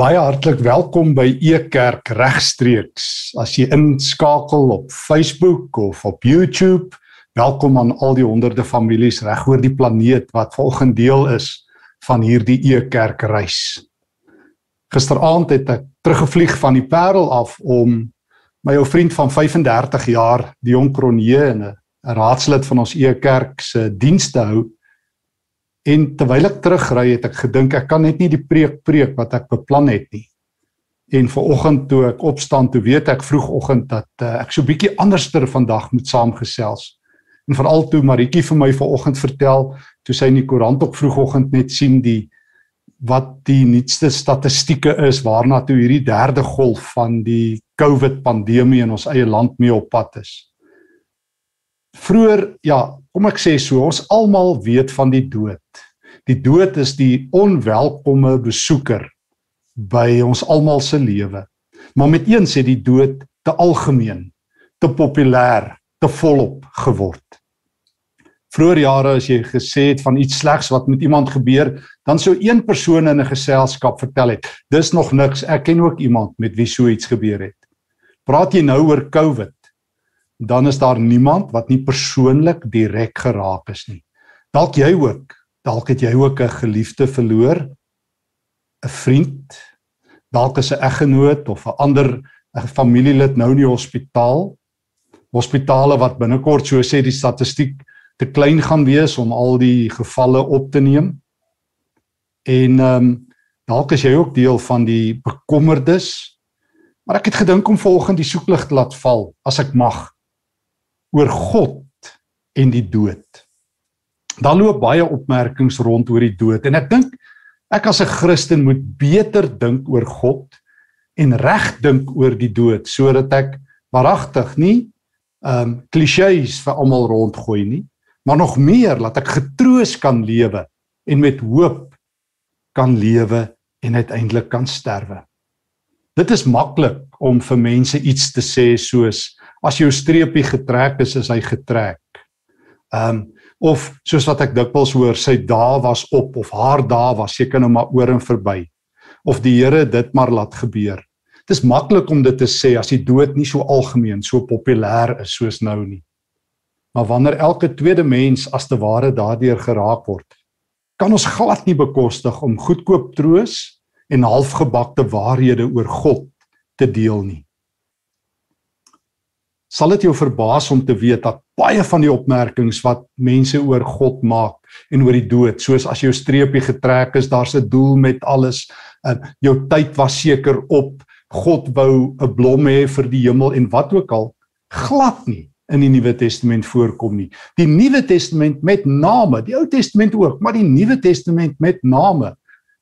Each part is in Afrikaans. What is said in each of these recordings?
Baie hartlik welkom by Ekerk regstreeks. As jy inskakel op Facebook of op YouTube, welkom aan al die honderde families reg oor die planeet wat volgens deel is van hierdie Ekerk reis. Gisteraand het ek teruggevlieg van die Parel af om my ou vriend van 35 jaar, Dion Cronje, 'n raadslid van ons Ekerk se diens te hou En terwyl ek terugry het ek gedink ek kan net nie die preek preek wat ek beplan het nie. En vanoggend toe ek opstaan, toe weet ek vroegoggend dat uh, ek so bietjie anderster vandag moet saamgesels. En veral toe Maritjie vir my vanoggend vertel, toe sy in die koerant op vroegoggend net sien die wat die nuutste statistieke is waarna toe hierdie derde golf van die COVID pandemie in ons eie land mee op pad is. Vroer, ja, kom ek sê so, ons almal weet van die dood. Die dood is die onwelkomme besoeker by ons almal se lewe. Maar met een sê die dood te algemeen, te populêr, te volop geword. Vroeger jare as jy gesê het van iets slegs wat met iemand gebeur, dan sou een persoon in 'n geselskap vertel het, dis nog niks, ek ken ook iemand met wie so iets gebeur het. Praat jy nou oor COVID? Dan is daar niemand wat nie persoonlik direk geraak is nie. Dalk jy ook, dalk het jy ook 'n geliefde verloor, 'n vriend, dalk is 'n eggenoot of 'n ander 'n familielid nou in die hospitaal. Hospitale wat binnekort so sê die statistiek te klein gaan wees om al die gevalle op te neem. En ehm um, dalk is jy ook deel van die bekommerdes. Maar ek het gedink om volgens die soeklig te laat val as ek mag oor God en die dood. Daar loop baie opmerkings rond oor die dood en ek dink ek as 'n Christen moet beter dink oor God en reg dink oor die dood sodat ek waaragtig nie ehm um, klisjées vir almal rondgooi nie, maar nog meer laat ek getroos kan lewe en met hoop kan lewe en uiteindelik kan sterwe. Dit is maklik om vir mense iets te sê soos as jou streepie getrek is, is hy getrek. Ehm um, of soos wat ek dikwels hoor, sy dae was op of haar dae was seker nou maar oor en verby. Of die Here dit maar laat gebeur. Dit is maklik om dit te sê as die dood nie so algemeen, so populêr is soos nou nie. Maar wanneer elke tweede mens as te ware daardeur geraak word, kan ons glad nie bekostig om goedkoop troos en halfgebakte waarhede oor God te deel nie sal dit jou verbaas om te weet dat baie van die opmerkings wat mense oor God maak en oor die dood, soos as jou streepie getrek is, daar's 'n doel met alles, uh, jou tyd was seker op, God wou 'n blom hê vir die hemel en wat ook al, glad nie in die Nuwe Testament voorkom nie. Die Nuwe Testament met name, die Ou Testament ook, maar die Nuwe Testament met name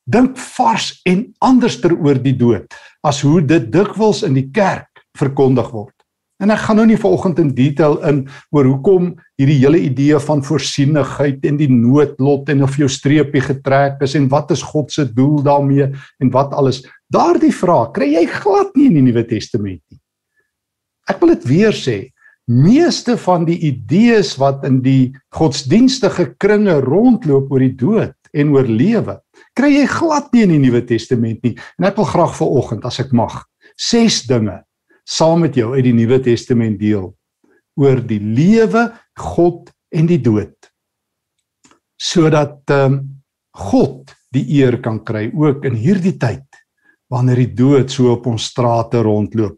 dink vars en anderster oor die dood as hoe dit dikwels in die kerk verkondig word. En ek gaan nou nie vanoggend in detail in oor hoekom hierdie hele idee van voorsienigheid en die noodlot en of jou streepie getrek is en wat is God se doel daarmee en wat alles. Daardie vraag kry jy glad nie in die Nuwe Testament nie. Ek wil dit weer sê, meeste van die idees wat in die godsdienstige kringe rondloop oor die dood en oor lewe, kry jy glad nie in die Nuwe Testament nie. En ek wil graag vanoggend as ek mag, ses dinge saam met jou uit die Nuwe Testament deel oor die lewe, God en die dood. Sodat ehm um, God die eer kan kry ook in hierdie tyd wanneer die dood so op ons strate rondloop.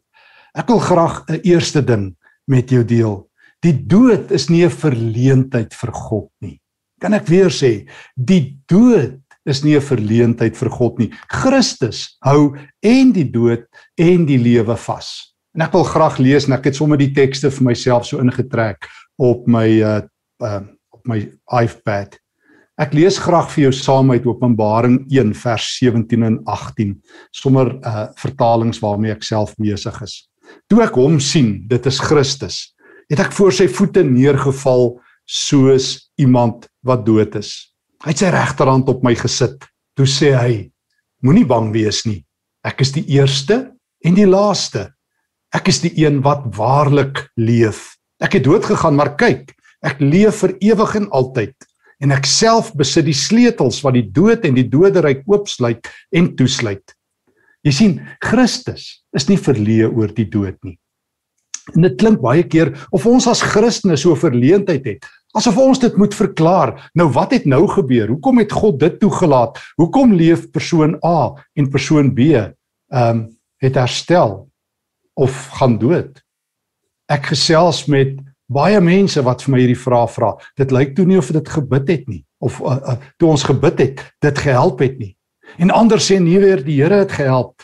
Ek wil graag 'n eerste ding met jou deel. Die dood is nie 'n verleentheid vir God nie. Kan ek weer sê, die dood is nie 'n verleentheid vir God nie. Christus hou en die dood en die lewe vas. En ek wil graag lees en ek het sommer die tekste vir myself so ingetrek op my uh uh op my iPad. Ek lees graag vir jou saam uit Openbaring 1 vers 17 en 18, sommer uh vertalings waarmee ek self besig is. Toe ek hom sien, dit is Christus, het ek voor sy voete neergeval soos iemand wat dood is. Hy het sy regterhand op my gesit. Toe sê hy: Moenie bang wees nie. Ek is die eerste en die laaste Ek is die een wat waarlik leef. Ek het dood gegaan, maar kyk, ek leef vir ewig en altyd en ek self besit die sleutels wat die dood en die doderyk oopsluit en toesluit. Jy sien, Christus is nie verleë oor die dood nie. En dit klink baie keer of ons as Christene so verleentheid het, asof ons dit moet verklaar. Nou wat het nou gebeur? Hoekom het God dit toegelaat? Hoekom leef persoon A en persoon B ehm um, het herstel of gaan dood? Ek gesels met baie mense wat vir my hierdie vraag vra. Dit lyk toe nie of dit gebid het nie of uh, uh, toe ons gebid het, dit gehelp het nie. En ander sê nie weer die Here het gehelp.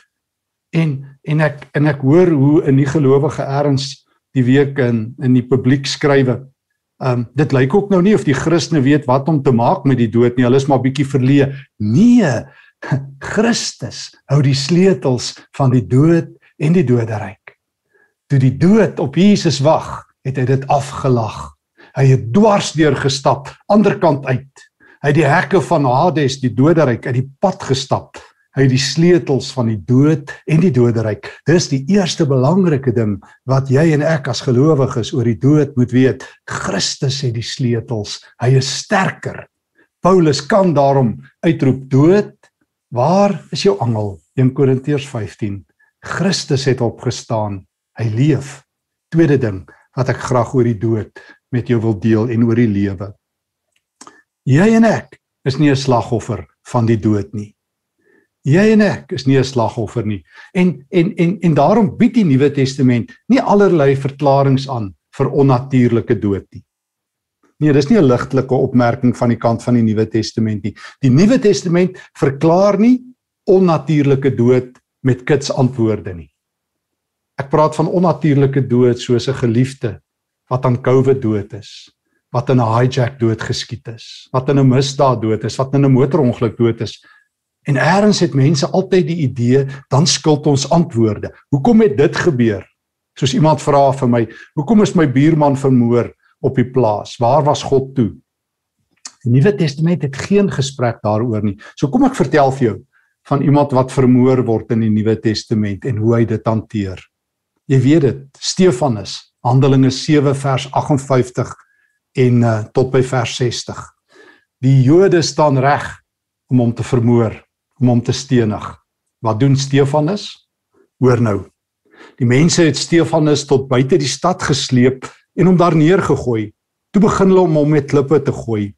En en ek en ek hoor hoe 'n nie gelowige erns die week in in die publiek skrywe. Ehm um, dit lyk ook nou nie of die Christene weet wat om te maak met die dood nie. Hulle is maar bietjie verleë. Nee, Christus hou die sleutels van die dood en die doderyk. Toe die dood op Jesus wag, het hy dit afgelag. Hy het dwars deur gestap, ander kant uit. Hy het die hekke van Hades, die doderyk, uit die pad gestap. Hy het die sleutels van die dood en die doderyk. Dis die eerste belangrike ding wat jy en ek as gelowiges oor die dood moet weet. Christus het die sleutels. Hy is sterker. Paulus kan daarom uitroep dood, waar is jou angel? 1 Korintiërs 15. Christus het opgestaan. Hy leef. Tweede ding wat ek graag oor die dood met jou wil deel en oor die lewe. Jy en ek is nie 'n slagoffer van die dood nie. Jy en ek is nie 'n slagoffer nie. En en en en daarom bied die Nuwe Testament nie allerlei verklaringe aan vir onnatuurlike dood nie. Nee, dis nie 'n ligtelike opmerking van die kant van die Nuwe Testament nie. Die Nuwe Testament verklaar nie onnatuurlike dood met kits antwoorde nie. Ek praat van onnatuurlike dood soos 'n geliefde wat aan COVID dood is, wat in 'n hijack dood geskiet is, wat in 'n misdaad dood is, wat in 'n motorongeluk dood is, En eers het mense altyd die idee dan skuld ons antwoorde. Hoekom het dit gebeur? Soos iemand vra vir my, hoekom is my buurman vermoor op die plaas? Waar was God toe? Die Nuwe Testament het geen gesprek daaroor nie. So kom ek vertel vir jou van iemand wat vermoor word in die Nuwe Testament en hoe hy dit hanteer. Jy weet dit, Stefanus, Handelinge 7 vers 58 en uh, tot by vers 60. Die Jode staan reg om hom te vermoor om hom te stenig. Wat doen Stefanus? Hoor nou. Die mense het Stefanus tot buite die stad gesleep en hom daar neergegooi. Toe begin hulle om hom met klippe te gooi.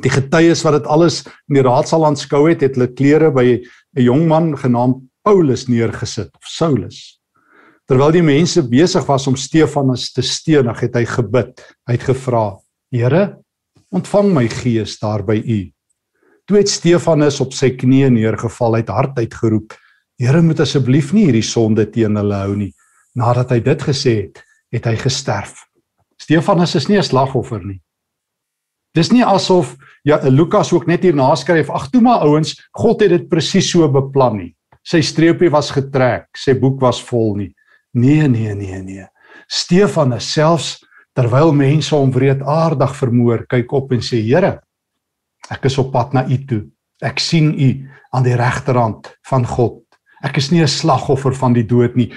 Die getuies wat dit alles in die raadsaal aanskou het, het hulle klere by 'n jong man genaamd Paulus neergesit of Saulus. Terwyl die mense besig was om Stefanus te stenig, het hy gebid. Hy het gevra: "Here, ontvang my gees daar by U." Toe het Stefanus op sy knieë neergeval, uit hart uitgeroep: "Here, moet asseblief nie hierdie sonde teen hulle hou nie." Nadat hy dit gesê het, het hy gesterf. Stefanus is nie 'n slagoffer nie. Dis nie asof ja Lukas ook net hier naskryf: "Ag toe maar ouens, God het dit presies so beplan nie. Sy streepie was getrek, sy boek was vol nie." Nee, nee, nee, nee. Stefanus selfs terwyl mense hom wreedaardig vermoor, kyk op en sê: "Here, Ek is op pad na U toe. Ek sien U aan die regterhand van God. Ek is nie 'n slagoffer van die dood nie.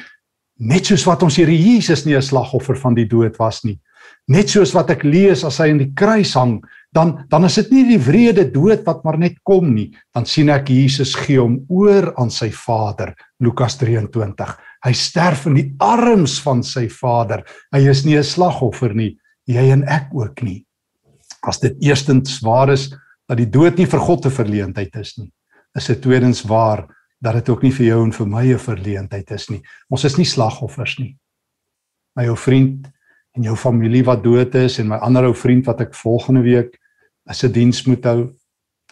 Net soos wat ons Here Jesus nie 'n slagoffer van die dood was nie. Net soos wat ek lees as hy aan die kruis hang, dan dan is dit nie die wrede dood wat maar net kom nie. Dan sien ek Jesus gee hom oor aan sy Vader. Lukas 23. Hy sterf in die arms van sy Vader. Hy is nie 'n slagoffer nie, jy en ek ook nie. As dit eerstens waar is, dat die dood nie vir God 'n verleentheid is nie. Is dit tweedens waar dat dit ook nie vir jou en vir my 'n verleentheid is nie. Ons is nie slagoffers nie. My ou vriend en jou familie wat dood is en my ander ou vriend wat ek volgende week as 'n diens moet hou,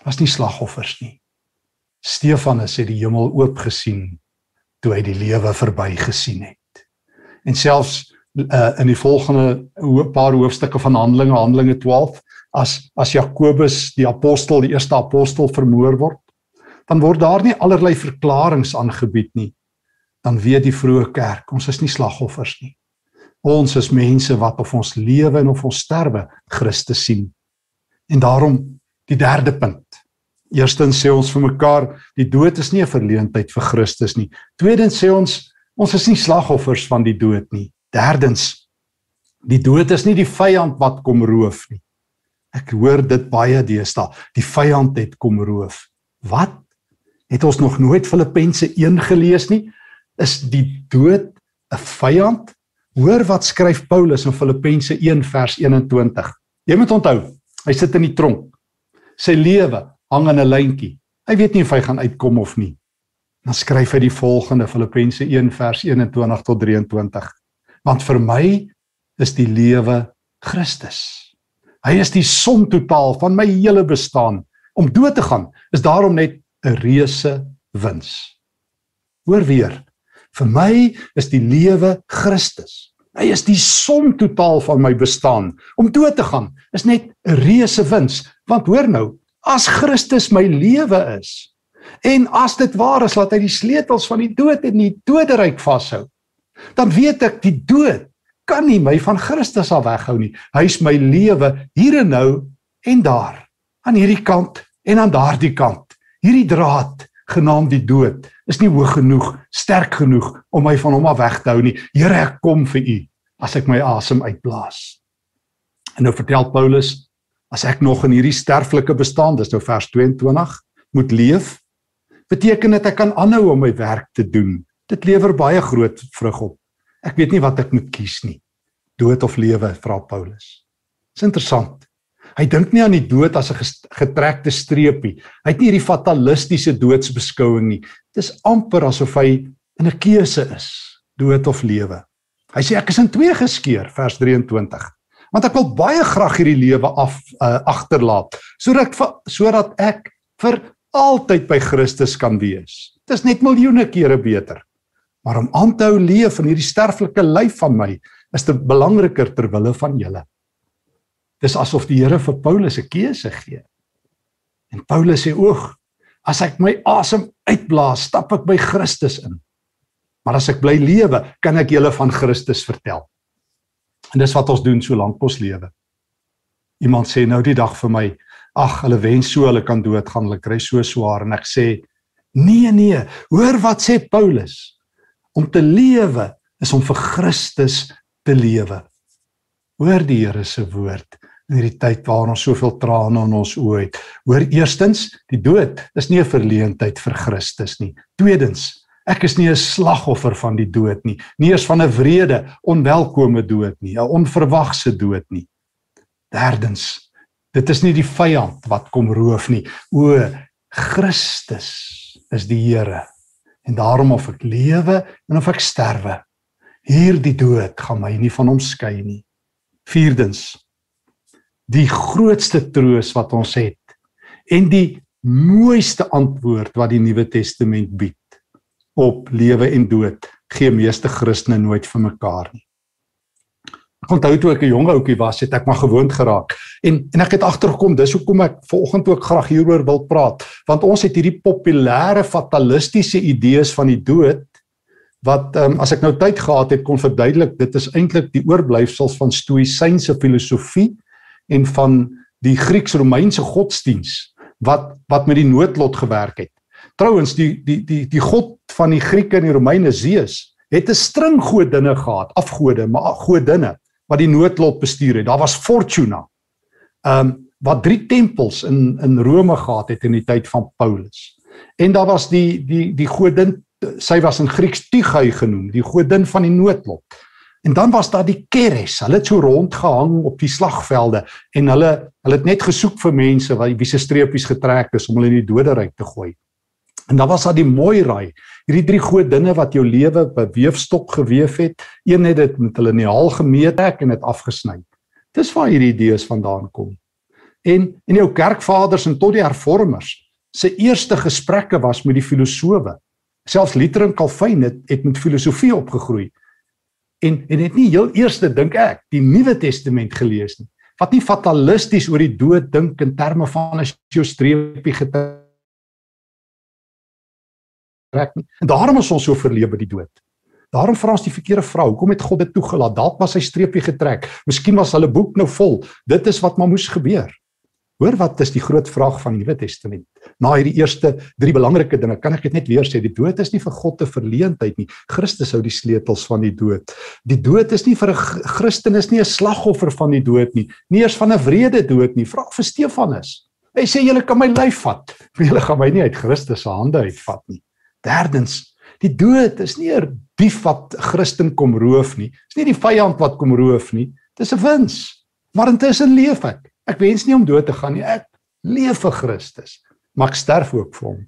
was nie slagoffers nie. Stefanus het die hemel oop gesien toe hy die lewe verby gesien het. En selfs uh, in die volgende paar hoofstukke van Handelinge, Handelinge 12, as as Jakobus die apostel, die eerste apostel vermoor word, dan word daar nie allerlei verklaringe aangebied nie. Dan weet die vroeë kerk, ons is nie slagoffers nie. Ons is mense wat of ons lewe en of ons sterwe Christus sien. En daarom die derde punt. Eerstens sê ons vir mekaar, die dood is nie 'n verleentheid vir Christus nie. Tweedens sê ons, ons is nie slagoffers van die dood nie. Derdens, die dood is nie die vyand wat kom roof nie. Ek hoor dit baie deesdae. Die vyand het kom roof. Wat? Het ons nog nooit Filippense 1 gelees nie? Is die dood 'n vyand? Hoor wat skryf Paulus in Filippense 1 vers 21. Jy moet onthou, hy sit in die tronk. Sy lewe hang aan 'n lyntjie. Hy weet nie of hy gaan uitkom of nie. Dan skryf hy die volgende Filippense 1 vers 21 tot 23. Want vir my is die lewe Christus. Hy is die som totaal van my hele bestaan. Om dood te gaan is daarom net 'n reuse wins. Hoor weer. Vir my is die lewe Christus. Hy is die som totaal van my bestaan. Om dood te gaan is net 'n reuse wins. Want hoor nou, as Christus my lewe is en as dit waar is dat hy die sleutels van die dood en die doderyk vashou, dan weet ek die dood kan nie my van Christus af weghou nie. Hy is my lewe hier en nou en daar, aan hierdie kant en aan daardie kant. Hierdie draad genaamd die dood is nie hoog genoeg, sterk genoeg om my van hom af weg te hou nie. Here, ek kom vir u as ek my asem uitblaas. En nou vertel Paulus, as ek nog in hierdie sterflike bestaan, dis nou vers 22, moet leef, beteken dit ek kan aanhou om my werk te doen. Dit lewer baie groot vrug op. Ek weet nie wat ek moet kies nie. Dood of lewe, vra Paulus. Dis interessant. Hy dink nie aan die dood as 'n getrekte streepie. Hy het nie hierdie fatalistiese doodsbeskouing nie. Dit is amper asof hy in 'n keuse is, dood of lewe. Hy sê ek is in twee geskeur, vers 23. Want ek wil baie graag hierdie lewe af uh, agterlaat sodat sodat ek vir altyd by Christus kan wees. Dit is net miljoene kere beter. Maar om aan te hou leef in hierdie sterflike lyf van my is te belangriker ter wille van julle. Dis asof die Here vir Paulus 'n keuse gee. En Paulus sê: "Oeg, as ek my asem uitblaas, stap ek by Christus in. Maar as ek bly lewe, kan ek julle van Christus vertel." En dis wat ons doen solank ons lewe. Iemand sê nou die dag vir my: "Ag, hulle wens so hulle kan doodgaan, hulle kry so swaar." En ek sê: "Nee, nee, hoor wat sê Paulus. Om te lewe is om vir Christus te lewe." Hoor die Here se woord in hierdie tyd waar ons soveel trane in ons oë het. Hoor eerstens, die dood is nie 'n verleentheid vir Christus nie. Tweedens, ek is nie 'n slagoffer van die dood nie, nie eens van 'n wrede, onwelkome dood nie, 'n onverwagse dood nie. Derdens, dit is nie die vyand wat kom roof nie. O, Christus is die Here. En daarom of ek lewe en of ek sterwe, hierdie dood gaan my nie van hom skei nie. Vierdens, die grootste troos wat ons het en die mooiste antwoord wat die Nuwe Testament bied op lewe en dood gee meeste Christene nooit vir mekaar nie. Ek onthou toe ek 'n jong ouetjie was, het ek maar gewoond geraak en en ek het agtergekom dis hoekom ek vanoggend ook graag hieroor wil praat want ons het hierdie populêre fatalistiese idees van die dood wat um, as ek nou tyd gehad het kon verduidelik dit is eintlik die oorblyfsels van stoïsynse filosofie en van die Grieks-Romeinse godsdiens wat wat met die noodlot gewerk het. Trouwens die die die die god van die Grieke en die Romeine Zeus het 'n string godinne gehad, afgode, maar godinne wat die noodlot bestuur het. Daar was Fortuna. Ehm um, wat drie tempels in in Rome gehad het in die tyd van Paulus. En daar was die die die godin sy was in Grieks Tygai genoem, die godin van die noodlot. En dan was daar die Keres. Hulle het so rondgehang op die slagvelde en hulle hulle het net gesoek vir mense wat wie se streepies getrek is om hulle in die doderyk te gooi. En dan was daar die Moirai, hierdie drie godinne wat jou lewe by weefstok geweef het. Een het dit met hulle neal gemeet en dit afgesny. Dis waar hierdie idees vandaan kom. En en jou kerkvaders en tot die hervormers se eerste gesprekke was met die filosowe. Selfs Luther en Calvin het, het met filosofie opgegroei en en het nie heel eerste dink ek die Nuwe Testament gelees nie wat nie fatalisties oor die dood dink in terme van as jou streepie getrek nie. En daarom is ons so verleef by die dood. Daarom vra ons die verkeerde vrou hoekom het God dit toegelaat? Dalk was hy streepie getrek. Miskien was hulle boek nou vol. Dit is wat maar moes gebeur Hoor wat is die groot vraag van die Nuwe Testament? Na hierdie eerste drie belangrike dinge, kan ek dit net weer sê, die dood is nie vir God 'n verleentheid nie. Christus hou die sleutels van die dood. Die dood is nie vir 'n Christen is nie 'n slagoffer van die dood nie, nie eers van 'n wrede dood nie. Vra vir Stefanus. Hy sê julle kan my lyf vat, maar julle gaan my nie uit Christus se hande uitvat nie. Derdens, die dood is nie 'n dief wat Christen kom roof nie. Dis nie die vyand wat kom roof nie. Dis 'n wins. Maar intussen leef ek. Ek wens nie om dood te gaan nie. Ek leef vir Christus, maar ek sterf ook vir hom.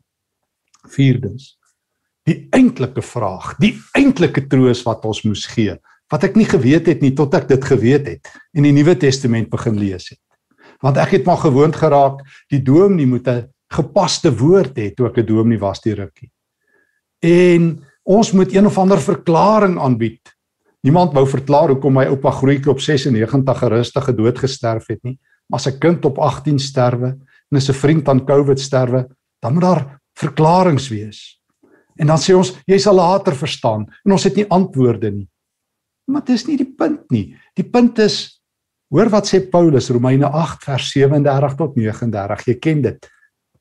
Vierdens. Die eintlike vraag, die eintlike troos wat ons moes gee, wat ek nie geweet het nie tot ek dit geweet het en die Nuwe Testament begin lees het. Want ek het maar gewoond geraak die dominee moet 'n gepaste woord hê toe ek 'n dominee was die rukkie. En ons moet een of ander verklaring aanbied. Niemand wou verklaar hoekom my oupa grootjie op 96 gerustige dood gesterf het nie, maar sy kind op 18 sterwe en 'n vriend aan COVID sterwe, dan moet daar verklaringe wees. En dan sê ons jy sal later verstaan en ons het nie antwoorde nie. Maar dis nie die punt nie. Die punt is hoor wat sê Paulus Romeine 8 vers 37 tot 39. Jy ken dit.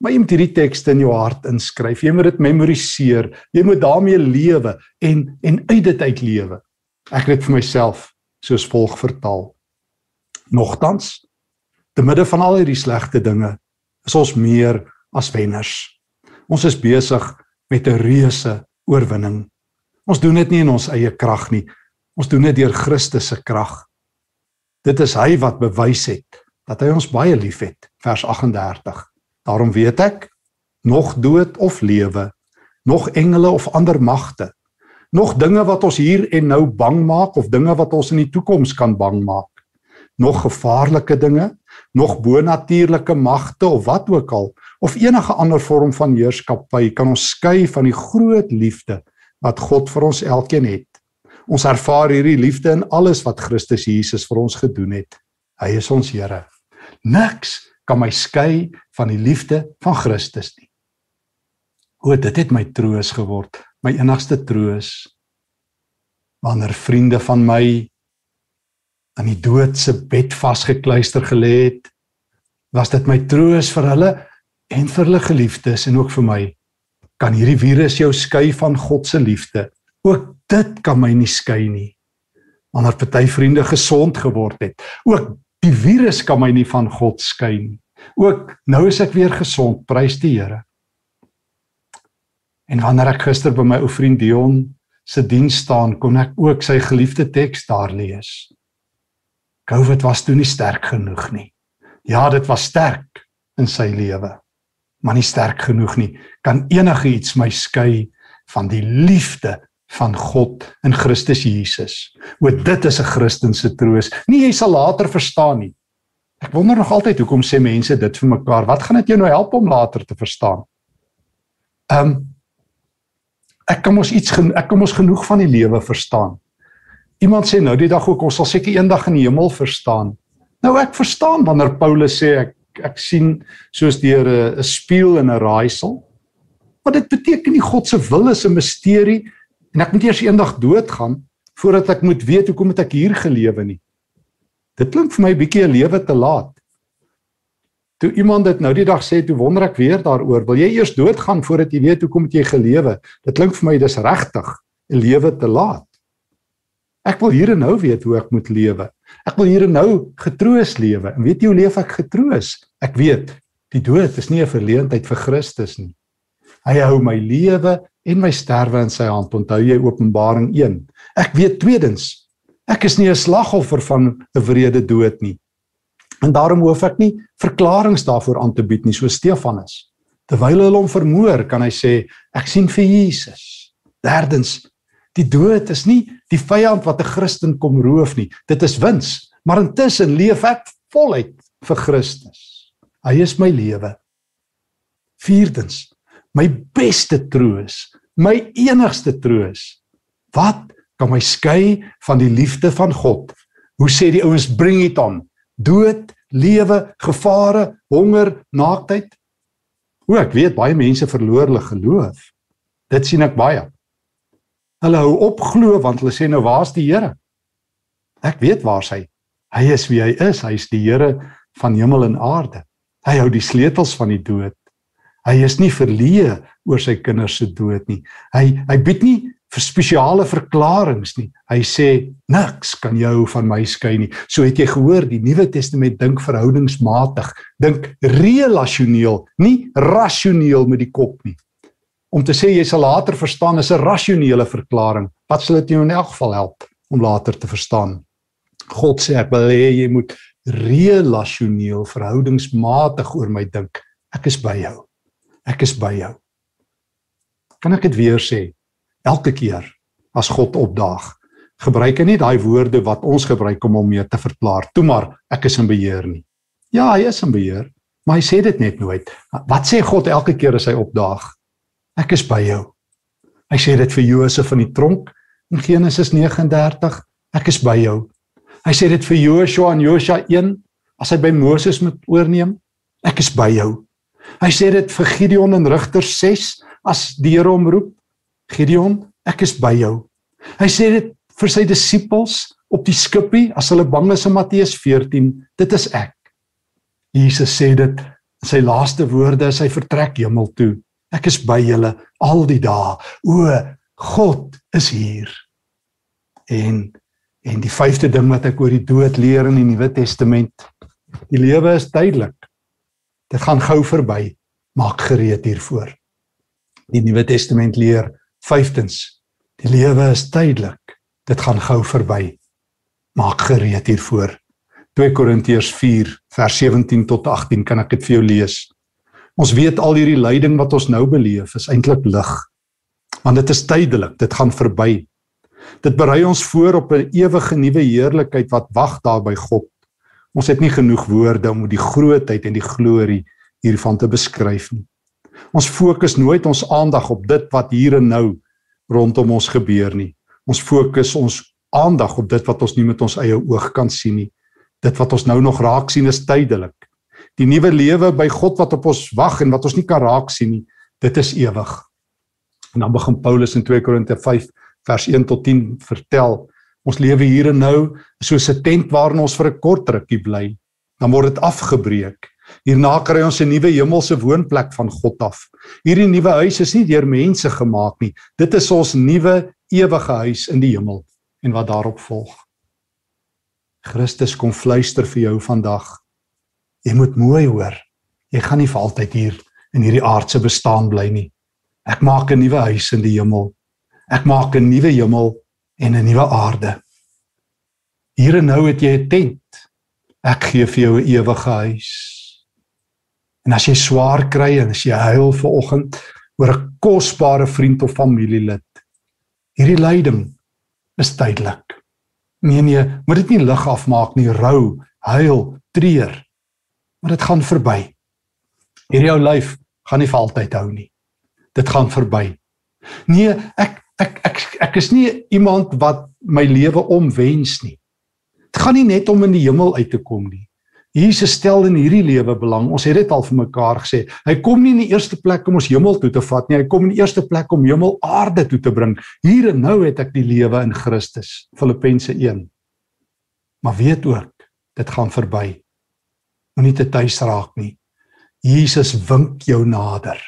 Maar jy moet hierdie tekste in jou hart inskryf. Jy moet dit memoriseer. Jy moet daarmee lewe en en uit dit uitlewe. Ek het dit vir myself soos volg vertaal. Nogtans te midde van al hierdie slegte dinge is ons meer as wenners. Ons is besig met 'n reuse oorwinning. Ons doen dit nie in ons eie krag nie, Ons doen dit deur Christus se krag. Dit is hy wat bewys het dat hy ons baie liefhet. Vers 38. Daarom weet ek nog dood of lewe, nog engele of ander magte, nog dinge wat ons hier en nou bang maak of dinge wat ons in die toekoms kan bang maak, nog gevaarlike dinge, nog bonatuurlike magte of wat ook al of enige ander vorm van heerskappy kan ons skei van die groot liefde wat God vir ons elkeen het. Ons ervaar hierdie liefde in alles wat Christus Jesus vir ons gedoen het. Hy is ons Here. Niks kan my skei van die liefde van Christus nie. O, dit het my troos geword, my enigste troos. Wanneer vriende van my aan die dood se bed vasgekluister gelê het, was dit my troos vir hulle en vir hulle geliefdes en ook vir my. Kan hierdie virus jou skei van God se liefde? Ook dit kan my nie skei nie. Wanneer party vriende gesond geword het, ook die virus kan my nie van God skei nie. Ook nou is ek weer gesond, prys die Here. En wanneer ek gister by my ou vriend Dion se diens staan, kon ek ook sy geliefde teks daar lees. COVID was toe nie sterk genoeg nie. Ja, dit was sterk in sy lewe, maar nie sterk genoeg nie. Kan enigiets my skei van die liefde van God in Christus Jesus. O dit is 'n Christelike troos. Nie jy sal later verstaan nie. Ek wonder nog altyd hoekom sê mense dit vir mekaar. Wat gaan dit jou nou help om later te verstaan? Ehm um, ek kan mos iets ek kan mos genoeg van die lewe verstaan. Iemand sê nou die dag ook ons sal seker eendag in die hemel verstaan. Nou ek verstaan wanneer Paulus sê ek ek sien soos deur 'n spieël in 'n raaisel. Maar dit beteken nie God se wil is 'n misterie en ek moet eers eendag doodgaan voordat ek moet weet hoekom het ek hier gelewe nie. Dit klink vir my bietjie 'n lewe te laat. Toe iemand dit nou die dag sê, toe wonder ek weer daaroor, wil jy eers doodgaan voordat jy weet hoekom het jy gelewe? Dit klink vir my dis regtig 'n lewe te laat. Ek wil hier en nou weet hoe ek moet lewe. Ek wil hier en nou getroos lewe. En weet jy hoe leef ek getroos? Ek weet die dood is nie 'n verleentheid vir Christus nie. Hy hou my lewe en my sterwe in sy hand. Onthou jy Openbaring 1. Ek weet tweedens, ek is nie 'n slagoffer van 'n wrede dood nie. En daarom hoef ek nie verklaringe daarvoor aan te bied nie, so Stefanus. Terwyl hulle hom vermoor, kan hy sê, ek sien vir Jesus. Derdens, die dood is nie die vyand wat 'n Christen kom roof nie. Dit is wins, maar intussen leef ek voluit vir Christus. Hy is my lewe. Vierdens, my beste troos, my enigste troos. Wat kan my skei van die liefde van God? Hoe sê die ouens bring it on? Dood, lewe, gevare, honger, naaktheid. O, ek weet baie mense verloor hulle geloof. Dit sien ek baie. Hulle hou op glo want hulle sê nou waar's die Here? Ek weet waar's hy. Hy is wie hy is. Hy is die Here van hemel en aarde. Hy hou die sleutels van die dood. Hy is nie verleë oor sy kinders se dood nie. Hy hy bied nie vir spesiale verklaringe nie. Hy sê niks kan jou van my skei nie. So het jy gehoor die Nuwe Testament dink verhoudingsmatig, dink relasioneel, nie rasioneel met die kop nie. Om te sê jy sal later verstaan is 'n rasionele verklaring. Wat sal dit jou in elk geval help om later te verstaan? God sê ek wil hê jy moet relasioneel verhoudingsmatig oor my dink. Ek is by jou. Ek is by jou. Kan ek dit weer sê? elke keer as God opdaag, gebruik hy nie daai woorde wat ons gebruik om hom mee te verklaar. Toe maar, ek is in beheer nie. Ja, hy is in beheer, maar hy sê dit net nooit. Wat sê God elke keer as hy opdaag? Ek is by jou. Hy sê dit vir Josef in die tronk in Genesis 39, ek is by jou. Hy sê dit vir Joshua in Josua 1 as hy by Moses moet oorneem, ek is by jou. Hy sê dit vir Gideon in Rigters 6 as die Here hom roep, Gideon, ek is by jou. Hy sê dit vir sy disippels op die skipie as hulle bang is in Matteus 14, dit is ek. Jesus sê dit in sy laaste woorde as hy vertrek hemel toe. Ek is by julle al die dae. O, God is hier. En en die vyfde ding wat ek oor die dood leer in die Nuwe Testament, die lewe is tydelik. Dit gaan gou verby. Maak gereed hiervoor. Die Nuwe Testament leer Vyftens, die lewe is tydelik. Dit gaan gou verby. Maak gereed hiervoor. 2 Korintiërs 4 vers 17 tot 18 kan ek dit vir jou lees. Ons weet al hierdie lyding wat ons nou beleef is eintlik lig. Want dit is tydelik, dit gaan verby. Dit berei ons voor op 'n ewige nuwe heerlikheid wat wag daar by God. Ons het nie genoeg woorde om die grootheid en die glorie hiervan te beskryf nie. Ons fokus nooit ons aandag op dit wat hier en nou rondom ons gebeur nie. Ons fokus ons aandag op dit wat ons nie met ons eie oog kan sien nie. Dit wat ons nou nog raak sien is tydelik. Die nuwe lewe by God wat op ons wag en wat ons nie kan raak sien nie, dit is ewig. En dan begin Paulus in 2 Korinte 5 vers 1 tot 10 vertel, ons lewe hier en nou soos 'n tent waarin ons vir 'n kort rukkie bly, dan word dit afgebreek Hierna kry ons 'n nuwe hemelse woonplek van God af. Hierdie nuwe huis is nie deur mense gemaak nie. Dit is ons nuwe ewige huis in die hemel en wat daarop volg. Christus kom fluister vir jou vandag. Jy moet mooi hoor. Jy gaan nie vir altyd hier in hierdie aardse bestaan bly nie. Ek maak 'n nuwe huis in die hemel. Ek maak 'n nuwe hemel en 'n nuwe aarde. Hier en nou het jy 'n tent. Ek gee vir jou 'n ewige huis. En as jy swaar kry en as jy huil ver oggend oor 'n kosbare vriend of familielid, hierdie lyding is tydelik. Nee nee, moet dit nie lig afmaak nie, rou, huil, treur. Maar dit gaan verby. Hierdie ou lyf gaan nie vir altyd hou nie. Dit gaan verby. Nee, ek ek ek ek is nie iemand wat my lewe omwens nie. Dit gaan nie net om in die hemel uit te kom nie. Jesus stel in hierdie lewe belang. Ons het dit al vir mekaar gesê. Hy kom nie in die eerste plek om ons hemel toe te vat nie. Hy kom in die eerste plek om hemel aarde toe te bring. Hier en nou het ek die lewe in Christus. Filippense 1. Maar weet ook, dit gaan verby. Moenie te tuis raak nie. Jesus wink jou nader.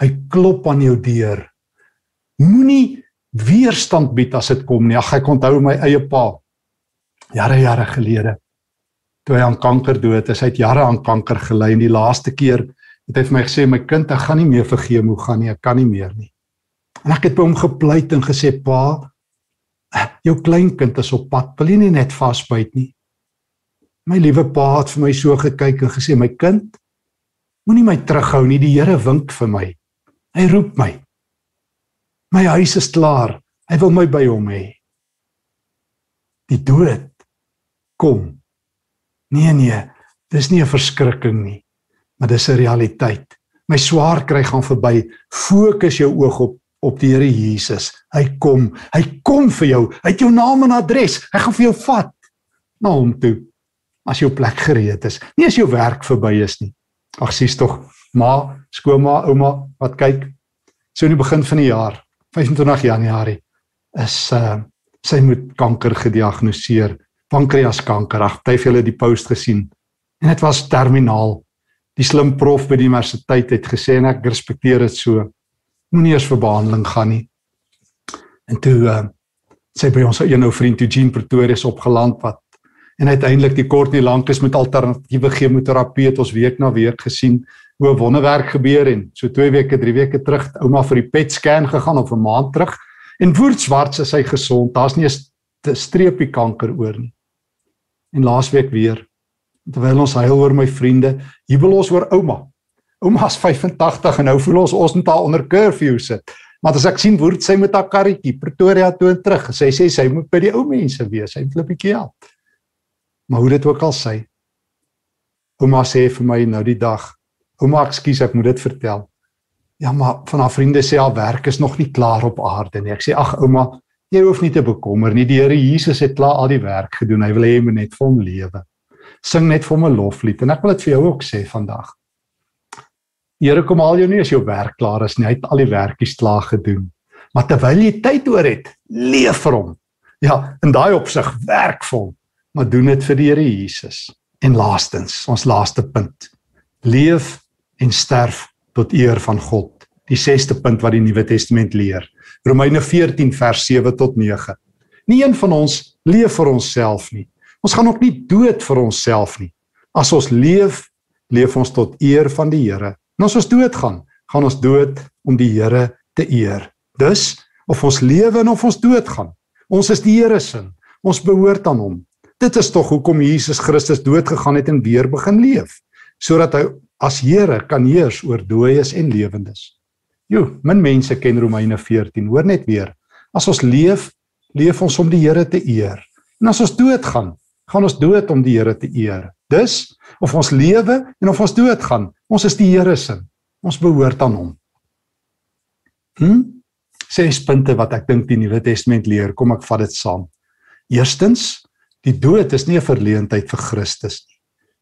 Hy klop aan jou deur. Moenie weerstand bied as dit kom nie. Ag ek onthou my eie pa. Jare jare gelede toe hy aan kanker dood is. Hy het jare aan kanker gely en die laaste keer het hy vir my gesê my kind, ek gaan nie meer vir chemo gaan nie, ek kan nie meer nie. En ek het by hom gepleit en gesê pa, jou kleinkind is op pad, wil jy nie net vasbyt nie? My liewe pa het vir my so gekyk en gesê my kind, moenie my terughou nie, die Here wink vir my. Hy roep my. My huis is klaar. Hy wil my by hom hê. Die dood kom Nee nee, dis nie 'n verskrikking nie, maar dis 'n realiteit. My swaar kry gaan verby. Fokus jou oog op op die Here Jesus. Hy kom. Hy kom vir jou. Hy het jou naam en adres. Hy gaan vir jou vat na hom toe as jou plek gereed is. Nie as jou werk verby is nie. Ag sies tog, ma, skoonma, ouma, wat kyk. So in die begin van die jaar, 25 Januarie, is uh sy moet kanker gediagnoseer pankreaskanker. Ag, het jy die post gesien? En dit was terminaal. Die slim prof by die universiteit het gesê en ek respekteer dit so. Moenie eers vir behandeling gaan nie. En toe uh, sê by ons ou vriend Eugene Pretoria is opgeland wat en uiteindelik die kort nie lank is met alternatiewe chemoterapie het ons week na week gesien hoe wonderwerk gebeur en so 2 weke, 3 weke terug ouma vir die PET scan gegaan of 'n maand terug en woordswarts is hy gesond. Daar's nie 'n streepie kanker oor nie. En laasweek weer terwyl ons huil oor my vriende, jubel ons oor ouma. Ouma's 85 en nou voel ons ons moet haar onder curfew sit. Maar as ek sien woord sy met haar karretjie Pretoria toe en terug, sy sê sy moet by die ou mense wees, sy wil 'n bietjie help. Maar hoe dit ook al sê, ouma sê vir my nou die dag, ouma ekskuus ek moet dit vertel. Ja, maar van haar vriende sê haar werk is nog nie klaar op aarde nie. Ek sê ag ouma, jy hoef nie te bekommer nie. Die Here Jesus het klaar al die werk gedoen. Hy wil hê jy moet net vir hom lewe. Sing net vir hom 'n loflied en ek wil dit vir jou ook sê vandag. Die Here kom al jou nie as jou werk klaar is nie. Hy het al die werkies klaar gedoen. Maar terwyl jy tyd oor het, leef vir hom. Ja, in daai opsig werk vir hom, maar doen dit vir die Here Jesus. En laastens, ons laaste punt. Leef en sterf tot eer van God. Die 6ste punt wat die Nuwe Testament leer. Romeine 14 vers 7 tot 9. Nie een van ons leef vir onsself nie. Ons gaan ook nie dood vir onsself nie. As ons leef, leef ons tot eer van die Here En as ons doodgaan, gaan ons dood om die Here te eer. Dus of ons lewe en of ons doodgaan, ons is die Here se. Ons behoort aan hom. Dit is tog hoekom Jesus Christus dood gegaan het en weer begin leef, sodat hy as Here kan heers oor dooies en lewendes. Jo, min mense ken Romeine 14. Hoor net weer. As ons leef, leef ons om die Here te eer. En as ons doodgaan, gaan ons dood om die Here te eer. Dus of ons lewe en of ons doodgaan, ons is die Here se. Ons behoort aan hom. Hm? Ses punte wat ek dink die Nuwe Testament leer, kom ek vat dit saam. Eerstens, die dood is nie 'n verleentheid vir Christus nie.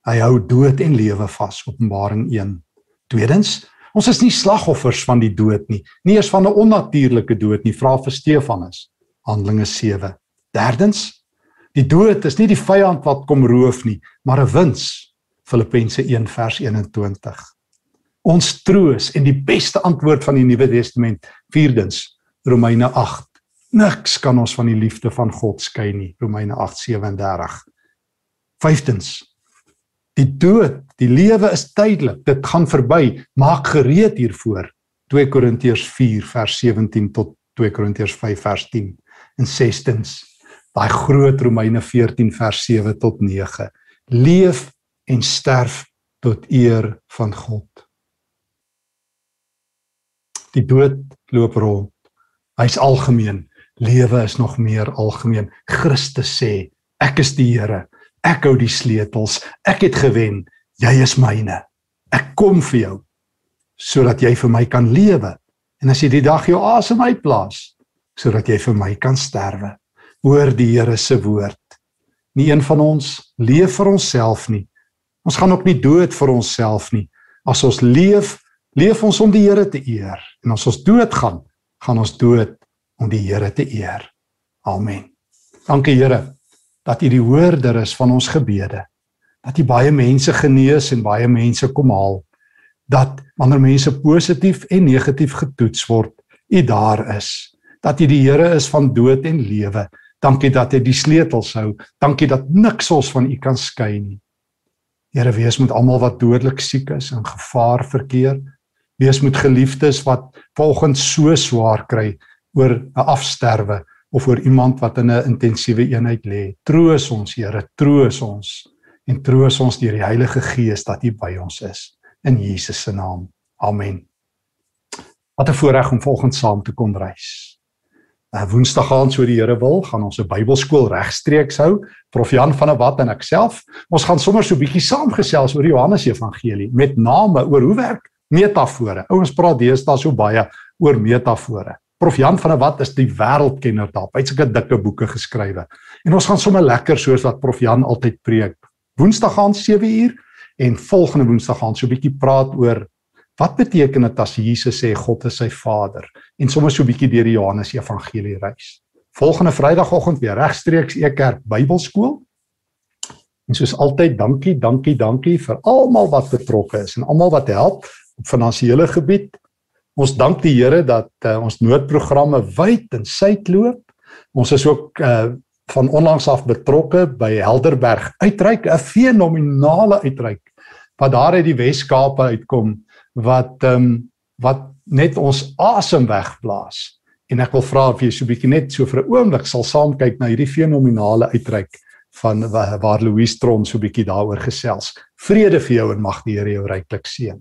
Hy hou dood en lewe vas, Openbaring 1. Tweedens, ons is nie slagoffers van die dood nie, nie eers van 'n onnatuurlike dood nie, vra vir Stefanus, Handelinge 7. Derdens, Die dood is nie die vyand wat kom roof nie, maar 'n wins. Filippense 1 vers 21. Ons troos en die beste antwoord van die Nuwe Testament, vierdens, Romeine 8. Niks kan ons van die liefde van God skei nie, Romeine 8:37. Vyftens. Die dood, die lewe is tydelik, dit gaan verby, maak gereed hiervoor. 2 Korintiërs 4 vers 17 tot 2 Korintiërs 5 vers 10. En sestens, daai groot Romeine 14 vers 7 tot 9. Leef en sterf tot eer van God. Die dood loop rond. Hy's algemeen. Lewe is nog meer algemeen. Christus sê, ek is die Here. Ek hou die sleutels. Ek het gewen. Jy is myne. Ek kom vir jou sodat jy vir my kan lewe. En as jy die dag jou asem uitblaas, sodat jy vir my kan sterwe hoor die Here se woord. Nie een van ons leef vir onsself nie. Ons gaan ook nie dood vir onsself nie. As ons leef, leef ons om die Here te eer. En as ons doodgaan, gaan ons dood om die Here te eer. Amen. Dankie Here dat U die hoorder is van ons gebede. Dat U baie mense genees en baie mense kom haal. Dat wanneer mense positief en negatief getoets word, U daar is. Dat U die Here is van dood en lewe Dankie dat jy die sleutels hou. Dankie dat niks ons van U kan skei nie. Here, wees met almal wat dodelik siek is en gevaar verkeer. Wees met geliefdes wat volgens so swaar kry oor 'n afsterwe of oor iemand wat in 'n intensiewe eenheid lê. Troos ons, Here, troos ons en troos ons deur die Heilige Gees dat U by ons is in Jesus se naam. Amen. Wat 'n voorreg om volgens saam te kon reis. Uh, Woensdag aand so die Here wil, gaan ons 'n Bybelskool regstreeks hou. Prof Jan van der Walt en ek self, ons gaan sommer so 'n bietjie saamgesels oor Johannes Evangelie met name oor hoe werk metafore. Ouens praat deesdae so baie oor metafore. Prof Jan van der Walt is die wêreldkenner daarop. Hy het sulke dikke boeke geskrywe. En ons gaan sommer lekker soos wat Prof Jan altyd preek. Woensdag aand 7uur en volgende Woensdag aand so 'n bietjie praat oor Wat beteken dit as Jesus sê God is sy Vader en sommer so 'n bietjie deur die Johannes Evangelie reis? Volgende Vrydagoggend weer regstreeks Ekerk Bybelskool. En soos altyd, dankie, dankie, dankie vir almal wat betrokke is en almal wat help op finansiële gebied. Ons dank die Here dat uh, ons noodprogramme wyd en suid loop. Ons is ook uh, van onlangs af betrokke by Helderberg uitreik, 'n fenominale uitreik wat daar uit die Wes-Kaap uitkom wat um, wat net ons asem wegblaas. En ek wil vra of jy so 'n bietjie net so vir 'n oomblik sal saam kyk na hierdie fenominale uitreik van waar Louise Tron so 'n bietjie daaroor gesels. Vrede vir jou en mag die Here jou ryklik seën.